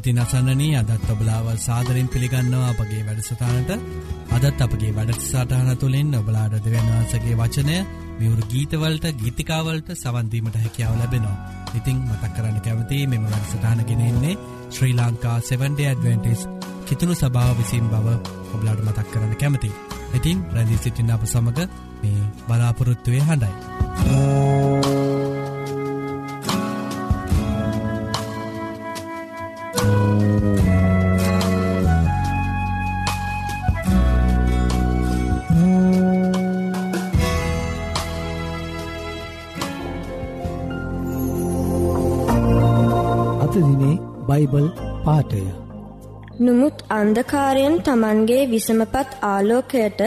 ඉතින් අසන්නනී අදත් ඔබලාව සාදරෙන් පිළිගන්නවා අපගේ වැඩසටානට අදත් අපගේ වැඩක්සාටහන තුළින් ඔබලාඩ දෙවන්වන්සගේ වචනය මිවුරු ගීතවලට ගීතිකාවලට සවන්දීමට හැකියාව ලැබෙනවා. ඉතිං මතක් කරන්න කැවති මෙම වැඩසටානගෙනෙන්නේ ශ්‍රී ලංකා 7ඩ ඇඩවෙන්ටිස් කිතුුණු සභාව විසින් බව ඔබලාඩ මතක් කරන්න කැමති. ඉතින් ප්‍රැදිී සිටින්න අප සමඟ මේ බලාපොරොත්තුවය හඬයි. බයිබල් පාටය නුමුත් අන්දකාරයෙන් තමන්ගේ විසමපත් ආලෝකයට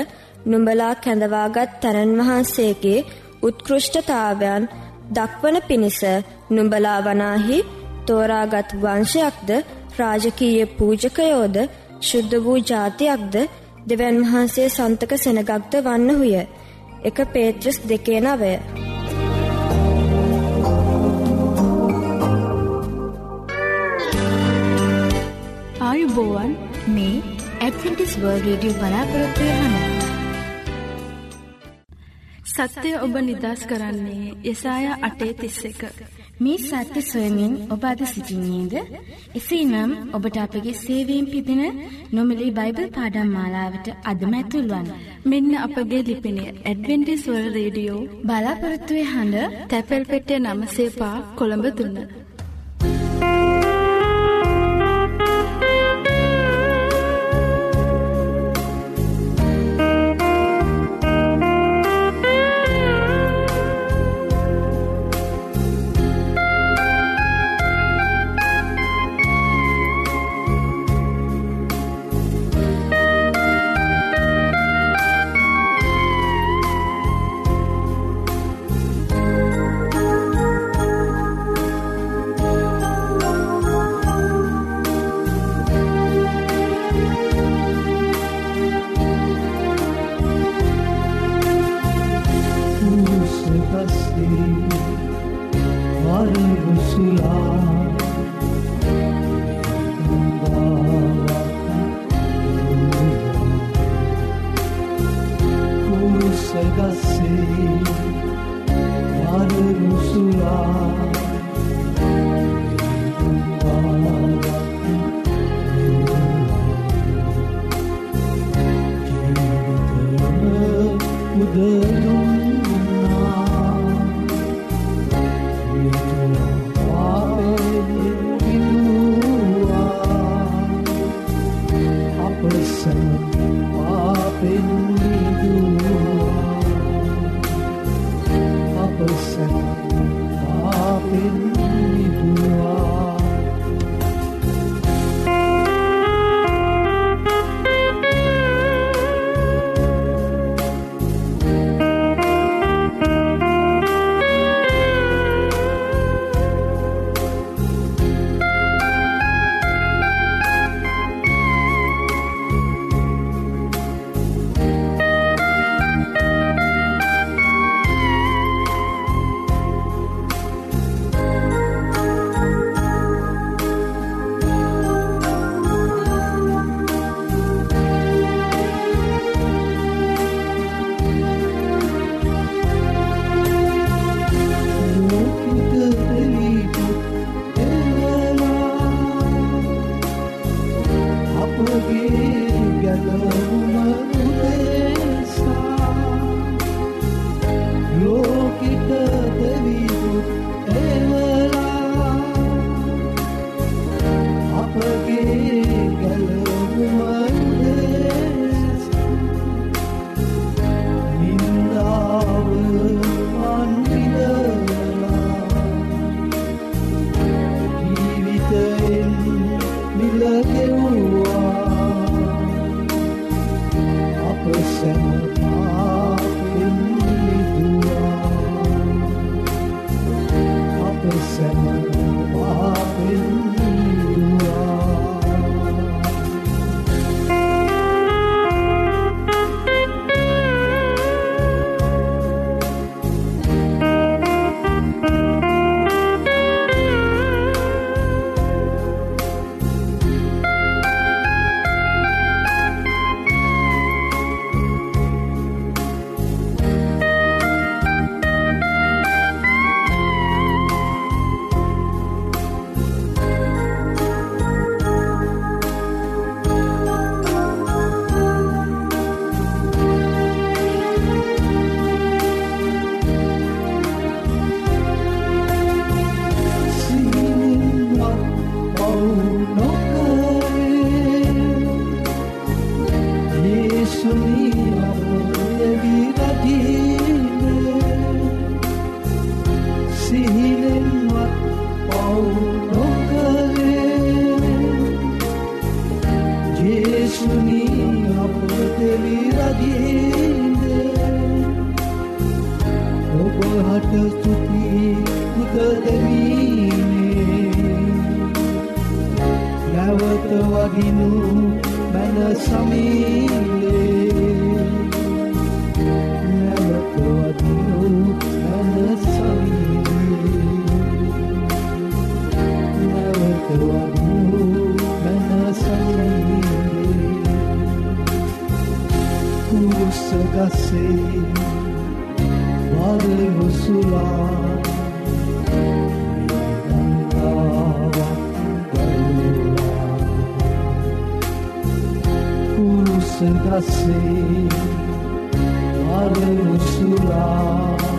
නුඹලා කැඳවාගත් තැනන් වහන්සේගේ උත්කෘෂ්ඨතාවයන් දක්වන පිණිස නුඹලා වනාහි තෝරාගත් වංශයක්ද රාජකීය පූජකයෝද ශුද්ධ වූ ජාතියක්ද දෙවන් වහන්සේ සන්තක සෙනගක්ද වන්නහුය. එක පේත්‍රස් දෙකේ නවය. ආයුබෝවන් මේ ඇඩ්වෙන්ටිස් වර්ල්ඩ් රේඩියෝ බලාපොරොත්තු වෙන සත්‍යය ඔබ නිදස් කරන්නේ යසාය අටේ තිස්ස එක. මේ සත්‍ය සොයමින් ඔබ අද සිසිිනීද. එසේනම් ඔබට අපගේ සේවීම් පිදින නොමිලි බයිබල් පාඩම් මාලාවට අදමැතුල්වන්. මෙන්න අපගේ ලිපිනේ ඇඩවෙන්ටිස්වල් රේඩියෝ බලාපොරත්තුවේ හඬ තැපැල් පෙටේ නමසේපා කොළඹ දුන්න. kasih kasih Mari usulah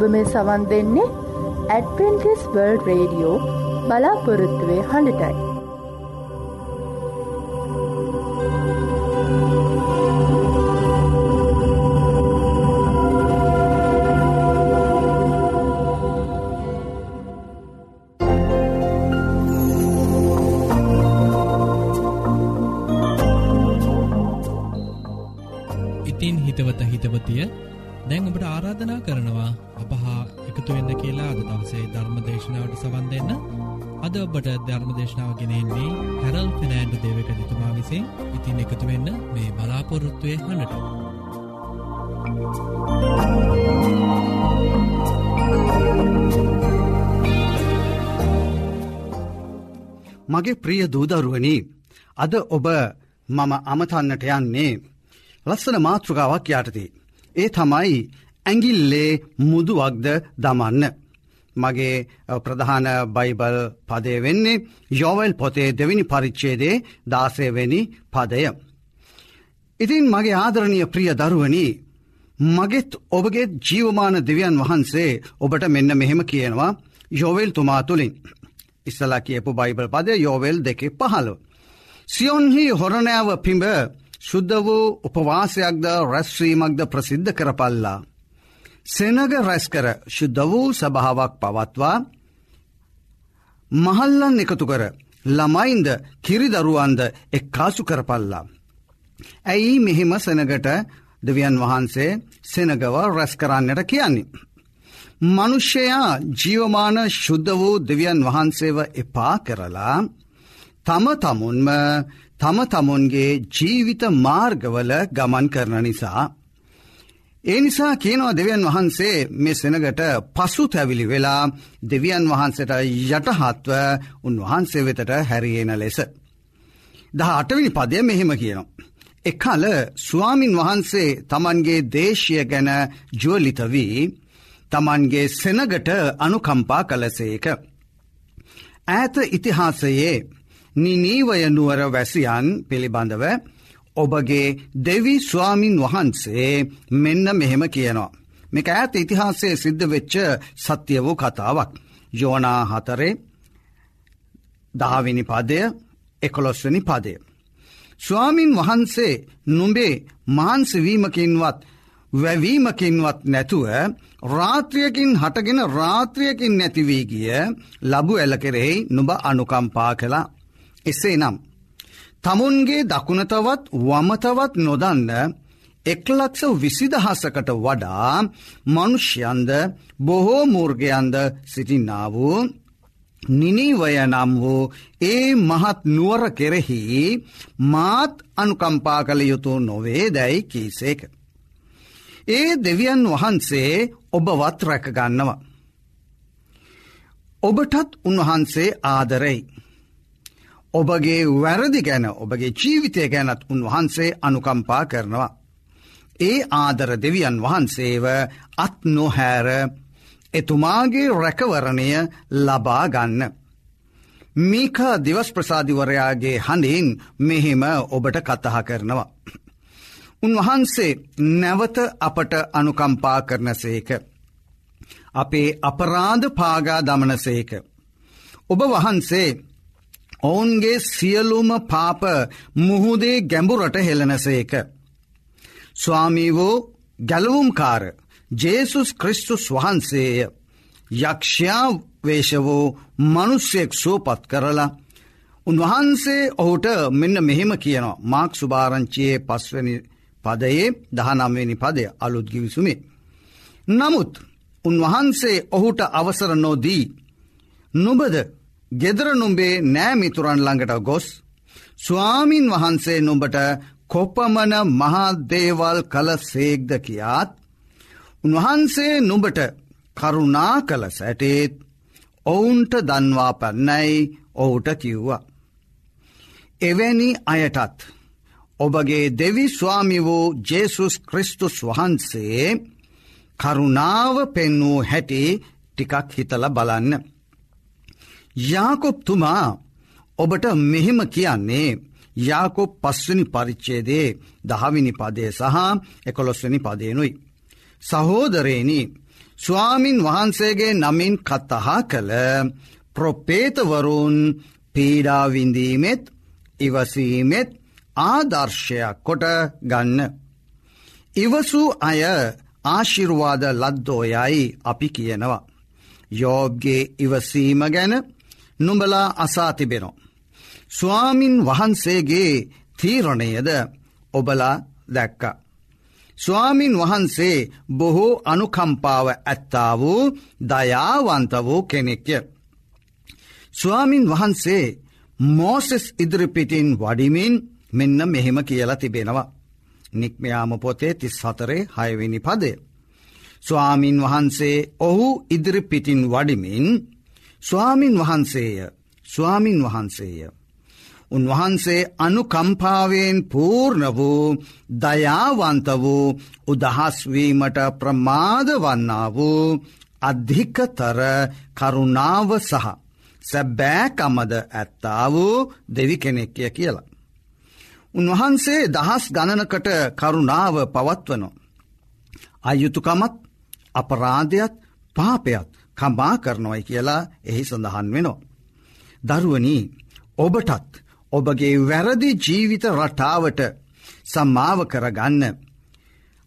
ඔබ මේ සවන් දෙන්නේ ඇඩවෙන්ටිස් වර්ල්ඩ් රේඩියෝ බලාපොරොත්තුවේ හඬටයි. සවන් දෙන්න අද ඔබට ධර්ම දේශනාව ගෙනෙන්නේ හැරල් ෆිනෑන්ඩු දේවක දිතුමා විසින් ඉතින් එකතු වෙන්න මේ බලාපොරොත්තුවය හනට මගේ ප්‍රිය දූදරුවනි අද ඔබ මම අමතන්නට යන්නේ ලස්සන මාතෘකාවක් යටති. ඒ තමයි ඇගිල්ලේ මුදුවක්ද දමන්න. මගේ ප්‍රධාන බයිබල් පදය වෙන්නේ යෝවල් පොතේ දෙවිනි පරිච්චේදේ දාසයවෙනි පදය. ඉතින් මගේ ආදරණය ප්‍රිය දරුවනි මගෙත් ඔබගේ ජීවමාන දෙවියන් වහන්සේ ඔබට මෙන්න මෙහෙම කියනවා යෝවෙල් තුමා තුළින්. ඉස්සලා කියපු බයිබල් පදය යෝවෙල් දෙකෙ පහළො. සියොන්හි හොරණෑව පිඹ ශුද්ධ වූ උපවාසයක්ද රැස්වීමක්ද ප්‍රසිද්ධ කරපල්ලා. සෙනග රැස්කර ශුද්ධ වූ සභාවක් පවත්වා මහල්ලන් එකතු කර ළමයින්ද කිරිදරුවන්ද එක් කාසු කරපල්ලා. ඇයි මෙහෙම සෙනගට දෙවියන් වහන්සේ සෙනගව රැස් කරන්නට කියන්නේ. මනුෂ්‍යයා ජීවමාන ශුද්ධ වූ දෙවියන් වහන්සේව එපා කරලා තම තමුන්ම තම තමුන්ගේ ජීවිත මාර්ගවල ගමන් කරන නිසා. ඒ නිසා කියනවා දෙවියන් වහන්සේ මේ සෙනගට පසු තැවිලි වෙලා දෙවියන් වහන්සට යටහත්ව උන්වහන්සේ වෙතට හැරියෙන ලෙස. දහ අටවිනි පදය මෙහෙම කියනවා. එකල ස්වාමින් වහන්සේ තමන්ගේ දේශය ගැන ජුවලිත වී තමන්ගේ සෙනගට අනුකම්පා කලසේක. ඈත ඉතිහාසයේ නිනීවය නුවර වැසියන් පිළිබඳව ඔබගේ දෙවි ස්වාමින් වහන්සේ මෙන්න මෙහෙම කියනවා. මේක ඇත ඉතිහාසයේ සිද්ධ වෙච්ච සත්‍ය වූ කතාවක්. යෝනා හතරේ දහවිනි පදය එකොළොස්වනි පදය. ස්වාමින් වහන්සේ නුඹේ මහන්සවීමකින්වත් වැවීමකින්වත් නැතුව රාත්‍රියකින් හටගෙන රාත්‍රියකින් නැතිවී ගිය ලබු එල කෙරෙහි නුබ අනුකම්පා කලා. එසේ නම්. තමුන්ගේ දකුණතවත් වමතවත් නොදන්න එක්ලක්ෂ විසිදහසකට වඩා මනුෂ්‍යන්ද බොහෝ මූර්ගයන්ද සිටින්නා වූ නිනීවය නම් වූ ඒ මහත් නුවර කෙරෙහි මාත් අනුකම්පා කළ යුතු නොවේ දැයි කීසේක. ඒ දෙවියන් වහන්සේ ඔබවත් රැකගන්නවා. ඔබටත් උන්වහන්සේ ආදරෙයි. ඔබගේ වැරදි ගැන ඔබගේ ජීවිතය ගැනත් උන්වහන්සේ අනුකම්පා කරනවා. ඒ ආදර දෙවියන් වහන්සේව අත් නොහැර එතුමාගේ රැකවරණය ලබා ගන්න. මීක දිවස් ප්‍රසාධිවරයාගේ හඬින් මෙහෙම ඔබට කතහ කරනවා. උන්වහන්සේ නැවත අපට අනුකම්පා කරන සේක. අපේ අපරාධ පාගා දමනසේක. ඔබ වහන්සේ ඔවුන්ගේ සියලුම පාප මුහුදේ ගැඹුරට හෙළනසේක. ස්වාමීවෝ ගැලවුම්කාර ජේසුස් ක්‍රිස්තුස් වහන්සේය යක්ෂයා වේශවෝ මනුස්්‍යයෙක් සෝපත් කරලා උන්වහන්සේ ඔහුට මෙන්න මෙහෙම කියනවා මාක් සුභාරංචියයේ පස්වනි පදයේ දහනම්වෙනි පදය අලුත්ගිවිසුමේ. නමුත් උන්වහන්සේ ඔහුට අවසර නොදී නුබද ගෙදර නුම්බේ නෑමිතුරන් ළඟට ගොස් ස්වාමීන් වහන්සේ නුඹට කොපමන මහාදේවල් කළ සේක්ද කියාත් උන්වහන්සේ නුඹට කරුණා කළ සැටේත් ඔවුන්ට දන්වා පැන්නයි ඔහුට කිව්වා. එවැනි අයටත් ඔබගේ දෙවි ස්වාමි වූ ජේසුස් ක්‍රිස්තුස් වහන්සේ කරුණාව පෙන්වූ හැටි ටිකක් හිතල බලන්න. යාකොප්තුමා ඔබට මෙහෙම කියන්නේ යාකොප් පස්වනි පරිච්චේදේ දහවිනි පදය සහ එකොළොස්වනි පදයනුයි. සහෝදරේනි ස්වාමින් වහන්සේගේ නමින් කත්තහා කළ ප්‍රොපේතවරුන් පීඩාවින්දීමෙත් ඉවසීමෙත් ආදර්ශයක් කොට ගන්න. ඉවසූ අය ආශිර්වාද ලද්දෝයයි අපි කියනවා. යෝබ්ගේ ඉවසීම ගැන නුඹලා අසාතිබෙනෝ. ස්වාමින් වහන්සේගේ තීරණයද ඔබලා දැක්ක. ස්වාමින් වහන්සේ බොහෝ අනුකම්පාව ඇත්තා වූ දයාවන්ත වූ කෙනෙක්ය. ස්වාමින් වහන්සේ මෝසෙස් ඉදිරිපිටින් වඩිමින් මෙන්න මෙහෙම කියලා තිබෙනවා. නික්මයාම පොතේ තිස් හතරේ හයවෙනි පදය. ස්වාමින් වහන්සේ ඔහු ඉදිරිපිටින් වඩිමින් ස්වාමින් වහන්සේය ස්වාමින් වහන්සේය. උන්වහන්සේ අනුකම්පාවෙන් පූර්ණ වූ දයාවන්ත වූ උදහස්වීමට ප්‍රමාද වන්නා වූ අධිකතර කරුණාව සහ සැබෑකමද ඇත්තා වූ දෙවි කෙනෙක්ය කියලා. උන්වහන්සේ දහස් ගණනකට කරුණාව පවත්වනො. අයුතුකමත් අපරාධයත් පාපයත් කම්බා කරනොයි කියලා එහි සඳහන් වෙනෝ. දරුවනී ඔබටත් ඔබගේ වැරදි ජීවිත රටාවට සම්මාව කරගන්න.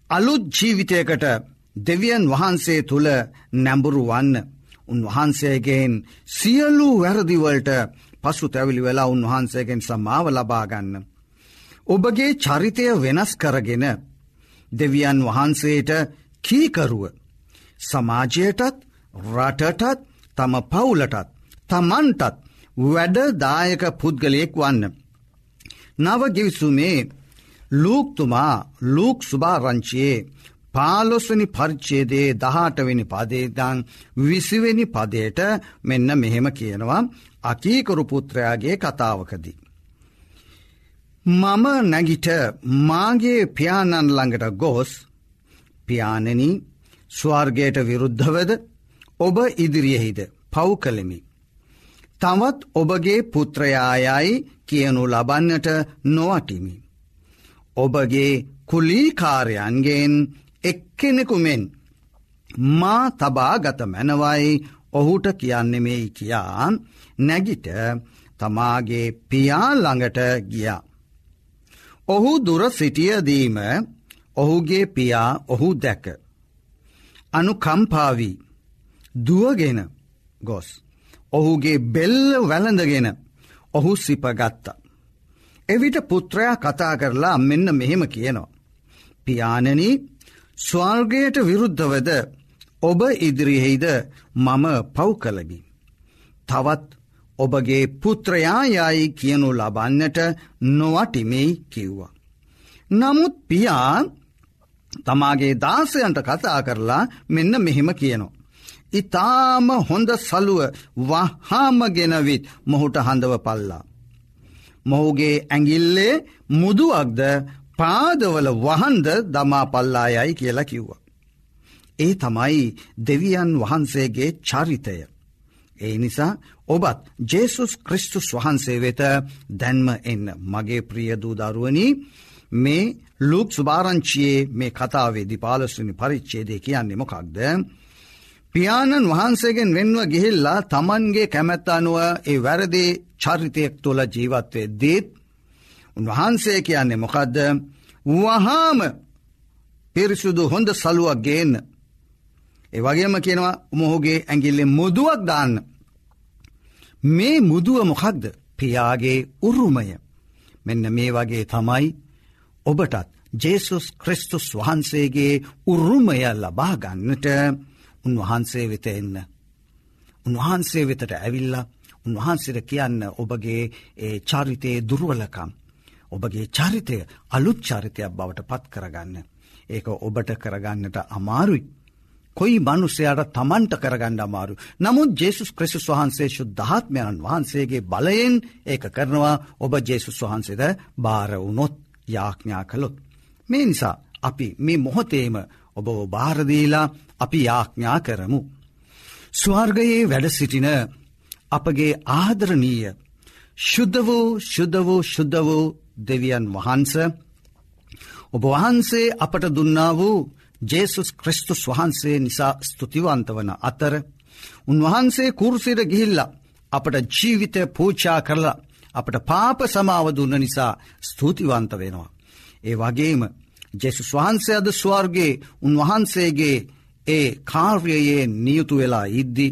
අලුත් ජීවිතයකට දෙවියන් වහන්සේ තුළ නැඹුරු වන්න. උන්වහන්සේගෙන් සියලු වැරදිවලට පසු තැවිලි වෙලා උන්වහන්සේගෙන් සමාව ලබාගන්න. ඔබගේ චරිතය වෙනස් කරගෙන දෙවියන් වහන්සේට කීකරුව සමාජයටත් රටටත් තම පවුලටත් තමන්ටත් වැඩදායක පුද්ගලයෙක් වන්න. නව ගිවිසුමේ ලූක්තුමා ලූක් සුභාරංචියයේ පාලොස්වනි පරිච්චේදේ දහටවෙනි පදේදං විසිවෙනි පදයට මෙන්න මෙහෙම කියනවා අකීකරු පුත්‍රයාගේ කතාවකදී. මම නැගිට මාගේ පියාණන් ළඟට ගෝස් පියානනී ස්වාර්ගයට විරුද්ධවද ඔබ ඉදිරියෙහිද පව් කළෙමි. තවත් ඔබගේ පුත්‍රයායයි කියනු ලබන්නට නොවටිමි. ඔබගේ කුලීකාරයන්ගෙන් එක්කෙනෙකුමෙන් මා තබාගත මැනවයි ඔහුට කියන්නෙමෙයි කියා නැගිට තමාගේ පියාළඟට ගියා. ඔහු දුර සිටියදීම ඔහුගේ පියා ඔහු දැක. අනුකම්පාවී දුවගෙන ගොස්. ඔහුගේ බෙල්ල වැළඳගෙන ඔහු සිපගත්ත. එවිට පුත්‍රයා කතා කරලා මෙන්න මෙහෙම කියනවා. පියානනී ස්වර්ගයට විරුද්ධවද ඔබ ඉදිරියෙහිද මම පව් කළබි. තවත් ඔබගේ පුත්‍රයායයි කියනු ලබන්නට නොවටිමෙයි කිව්වා. නමුත් පියා තමාගේ දාසයන්ට කතා කරලා මෙන්න මෙහෙම කියනවා. ඉතාම හොඳ සලුව වහාම ගෙනවිත් මොහුට හඳව පල්ලා. මොහුගේ ඇඟිල්ලේ මුදුවක්ද පාදවල වහන්ද දමා පල්ලායයි කියලා කිව්වා. ඒ තමයි දෙවියන් වහන්සේගේ චරිතය. ඒ නිසා ඔබත් ජේසුස් ක්‍රිස්තුස් වහන්සේ වෙත දැන්ම එන්න මගේ ප්‍රියදූ දරුවනි මේ ලුක් සුභාරංචියයේ මේ කතාවේ දිපාලස්වනි පරිච්චේදය කියන්නේ මොකක්ද. පියාණන් වහන්සේගෙන් වෙන්ව ගිහිල්ලා තමන්ගේ කැමැත්ත අනුව ඒ වැරදි චරිතයෙක් තුළ ජීවත්වය දීත් උන්වහන්සේ කියන්නේ මොකදද වහාම පිරිසුදු හොඳ සලුවක් ගේන්න. ඒ වගේම කියනවා මොහුගේ ඇගිල්ලෙ මුදුවක් දාන්න. මේ මුදුව මොකක්ද පියාගේ උරුමය. මෙන්න මේ වගේ තමයි ඔබටත් ජේසුස් ක්‍රිස්තුස් වහන්සේගේ උරුමය ලබාගන්නට උන්වහන්සේ වෙත එන්න. උන්වහන්සේ වෙතට ඇවිල්ල උන්වහන්සේට කියන්න ඔබගේ ඒ චරිතයේ දුර්වලකම්. ඔබගේ චරිතය අලුත් චරිතයක් බවට පත් කරගන්න. ඒක ඔබට කරගන්නට අමාරුයි. කොයි මනුස්සයාට තමන්ට කරගණ්ඩ අමාරු. නමුත් ජේසුස් ක්‍රසිස් වහන්සේ ශුද්ධාත්මයණන් වහන්සේගේ බලයෙන් ඒක කරනවා ඔබ ජේසුස් වහන්සේද භාරවුනොත් යාඥා කළොත්. මේ නිසා අපි මේ මොහොතේම ඔබ භාරදීලා අපි යාඥා කරමු. ස්වර්ගයේ වැඩ සිටින අපගේ ආදරණීය ශුද්ධ වූ ශුද්ධ වූ ශුද්ධ වූ දෙවියන් වහන්ස ඔබ වහන්සේ අපට දුන්නා වූ ජේසුස් ක්‍රිස්තුස් වහන්සේ නිසා ස්තුතිවන්ත වන අතර උන්වහන්සේ කුරුසිර ගිහිල්ල අපට ජීවිතය පූචා කරලා අපට පාප සමාව දුන්න නිසා ස්තුතිවන්ත වෙනවා. ඒ වගේම ජෙසුස් වහන්සේ අද ස්වර්ගේ උන්වහන්සේගේ ඒ කාර්යයේ නියුතු වෙලා ඉද්දි.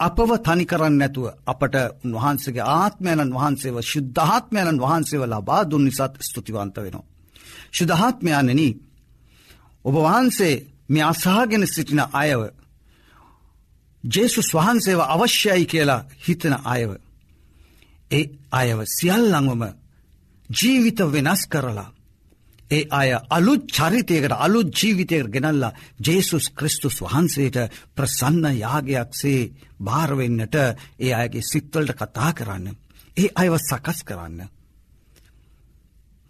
අපව තනි කරන්න නැතුව අපට උන්වහන්සේගේ ආත්මයණන් වහන්සේව ශුද්ධාත්මයණන් වහන්සේව ලබා දුන් නිසත් ස්තුතිවන්ත වෙනවා. ශුද්ධාත්මයන්නනී ඔබ වහන්සේ මේ අසාගෙන සිටින අයව ජේසුස් වහන්සේව අවශ්‍යයි කියලා හිතන අයව. ඒ අයව සියල්ලංවම ජීවිත වෙනස් කරලා. ඒ අය අලුත් චරිතයකට අලුත් ජීවිතයකට ගෙනල්ලා ජේසුස් ක්‍රිස්තුස් වහන්සේට ප්‍රසන්න යාගයක්සේ භාරවෙන්නට ඒ අයගේ සිත්වලට කතා කරන්න. ඒ අයව සකස් කරන්න.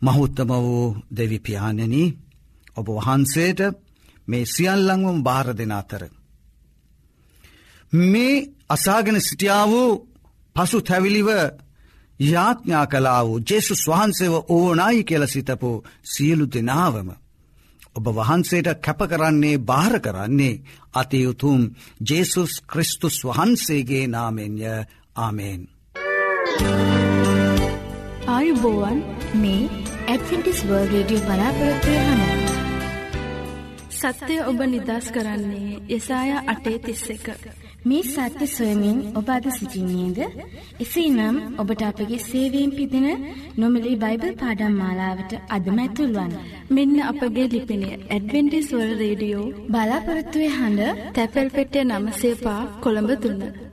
මහුත්තම වූ දෙවිපාණනී ඔබ වහන්සේට මේ සියල්ලංවම භාර දෙන අතර. මේ අසාගෙන සිටියා වූ පසු තැවිලිව යාඥා කලා වූ ජෙසුස් වහන්සේව ඕනයි කියල සිතපු සියලු දෙනාවම. ඔබ වහන්සේට කැප කරන්නේ භාර කරන්නේ අතියුතුම් ජේසුස් ක්‍රිස්තුස් වහන්සේගේ නාමෙන්ය ආමේෙන්. ආයුබෝවන් මේ ඇඩෆිටිස් වර්ල් රඩිය බලාපොරත්වය හනවා. සත්‍යය ඔබ නිදස් කරන්නේ යසාය අටේ තිස්ස එක. මේ සත්‍ය සොයමින් ඔබ අද සිසිින්නේද. එසේ නම් ඔබට අපගේ සේවීම් පිදින නොමලි බයිබල් පාඩම් මාලාවට අදමැතුල්වන්. මෙන්න අපගේ ලිපිනය ඇඩවෙන්ටිස්වල් රේඩියෝ බලාපොරත්තුවය හඬ තැපැල් පෙටිය නමසේපා කොළඹ තුන්න.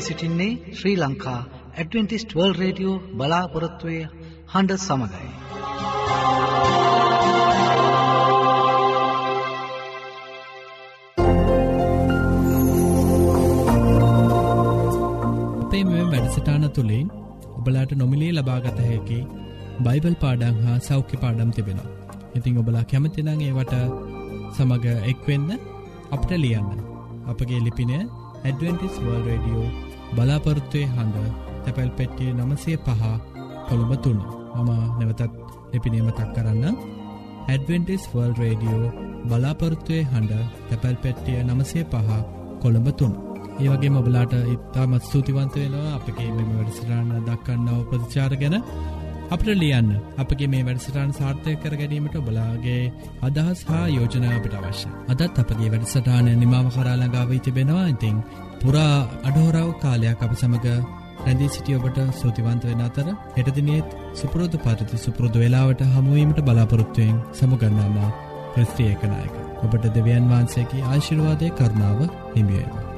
මේ රැදි සිටින්නේ Sri Lanka Adventist world radio බලාපොරොත්තුවය හඬ සමඟයි. අපේ මෙ වැඩසටාන තුළින් ඔබලාට නොමිලේ ලබාගත හැකි බයිබල් පාඩං හා සෞඛ්‍ය පාඩම් තිබෙනවා. ඉතිං ඔබලා කැමතිනං ඒවට සමඟ එක්වෙන්න අපට ලියන්න. අපගේ ලිපින ඇඩවෙන්ටිස් වර්ල් රඩියෝ බලාපොරත්තුවය හඬ තැපැල් පෙට්ටිය නමසය පහ කොළඹ තුන්න මම නැවතත් ලිපිනීම තක් කරන්න. ඇඩවෙන්ටිස් වර්ල් රඩියෝ බලාපොරත්තුවය හඬ තැපැල් පෙට්ටිය නමසය පහ කොළඹ තුන්න ඒවගේ මොබලාට ඉතාමත් ස්තුතිවන්ත වෙනවා අපගේ මෙම වැඩසටාන දක්කන්නාව ප්‍රතිචාර ගැන. අපට ලියන්න අපගේ මේ වැඩසටාන් සාර්ථය කර ගැනීමට ඔබලාගේ අදහස් හා යෝජනාවට අවශ්‍ය අදත් අපගේ වැඩසටානය නිමාව කරාලඟාව තිබෙනවා. ඉතිං පුරා අඩහෝරාව කාලයක් අප සමඟ රැඳී සිටිය ඔබට සූතිවන්ත වෙන අතර හෙටදිනෙත් සුපුරෝධ පරිති සුපුරුදු වෙලාවට හමුවීමට බලාපොරොත්තුවයෙන් සමුගන්නාම ප්‍රස්ත්‍රියකනායක ඔබට දෙවියන් වහන්සේගේ ආශිර්වාදය කරනාව හිමියේවා.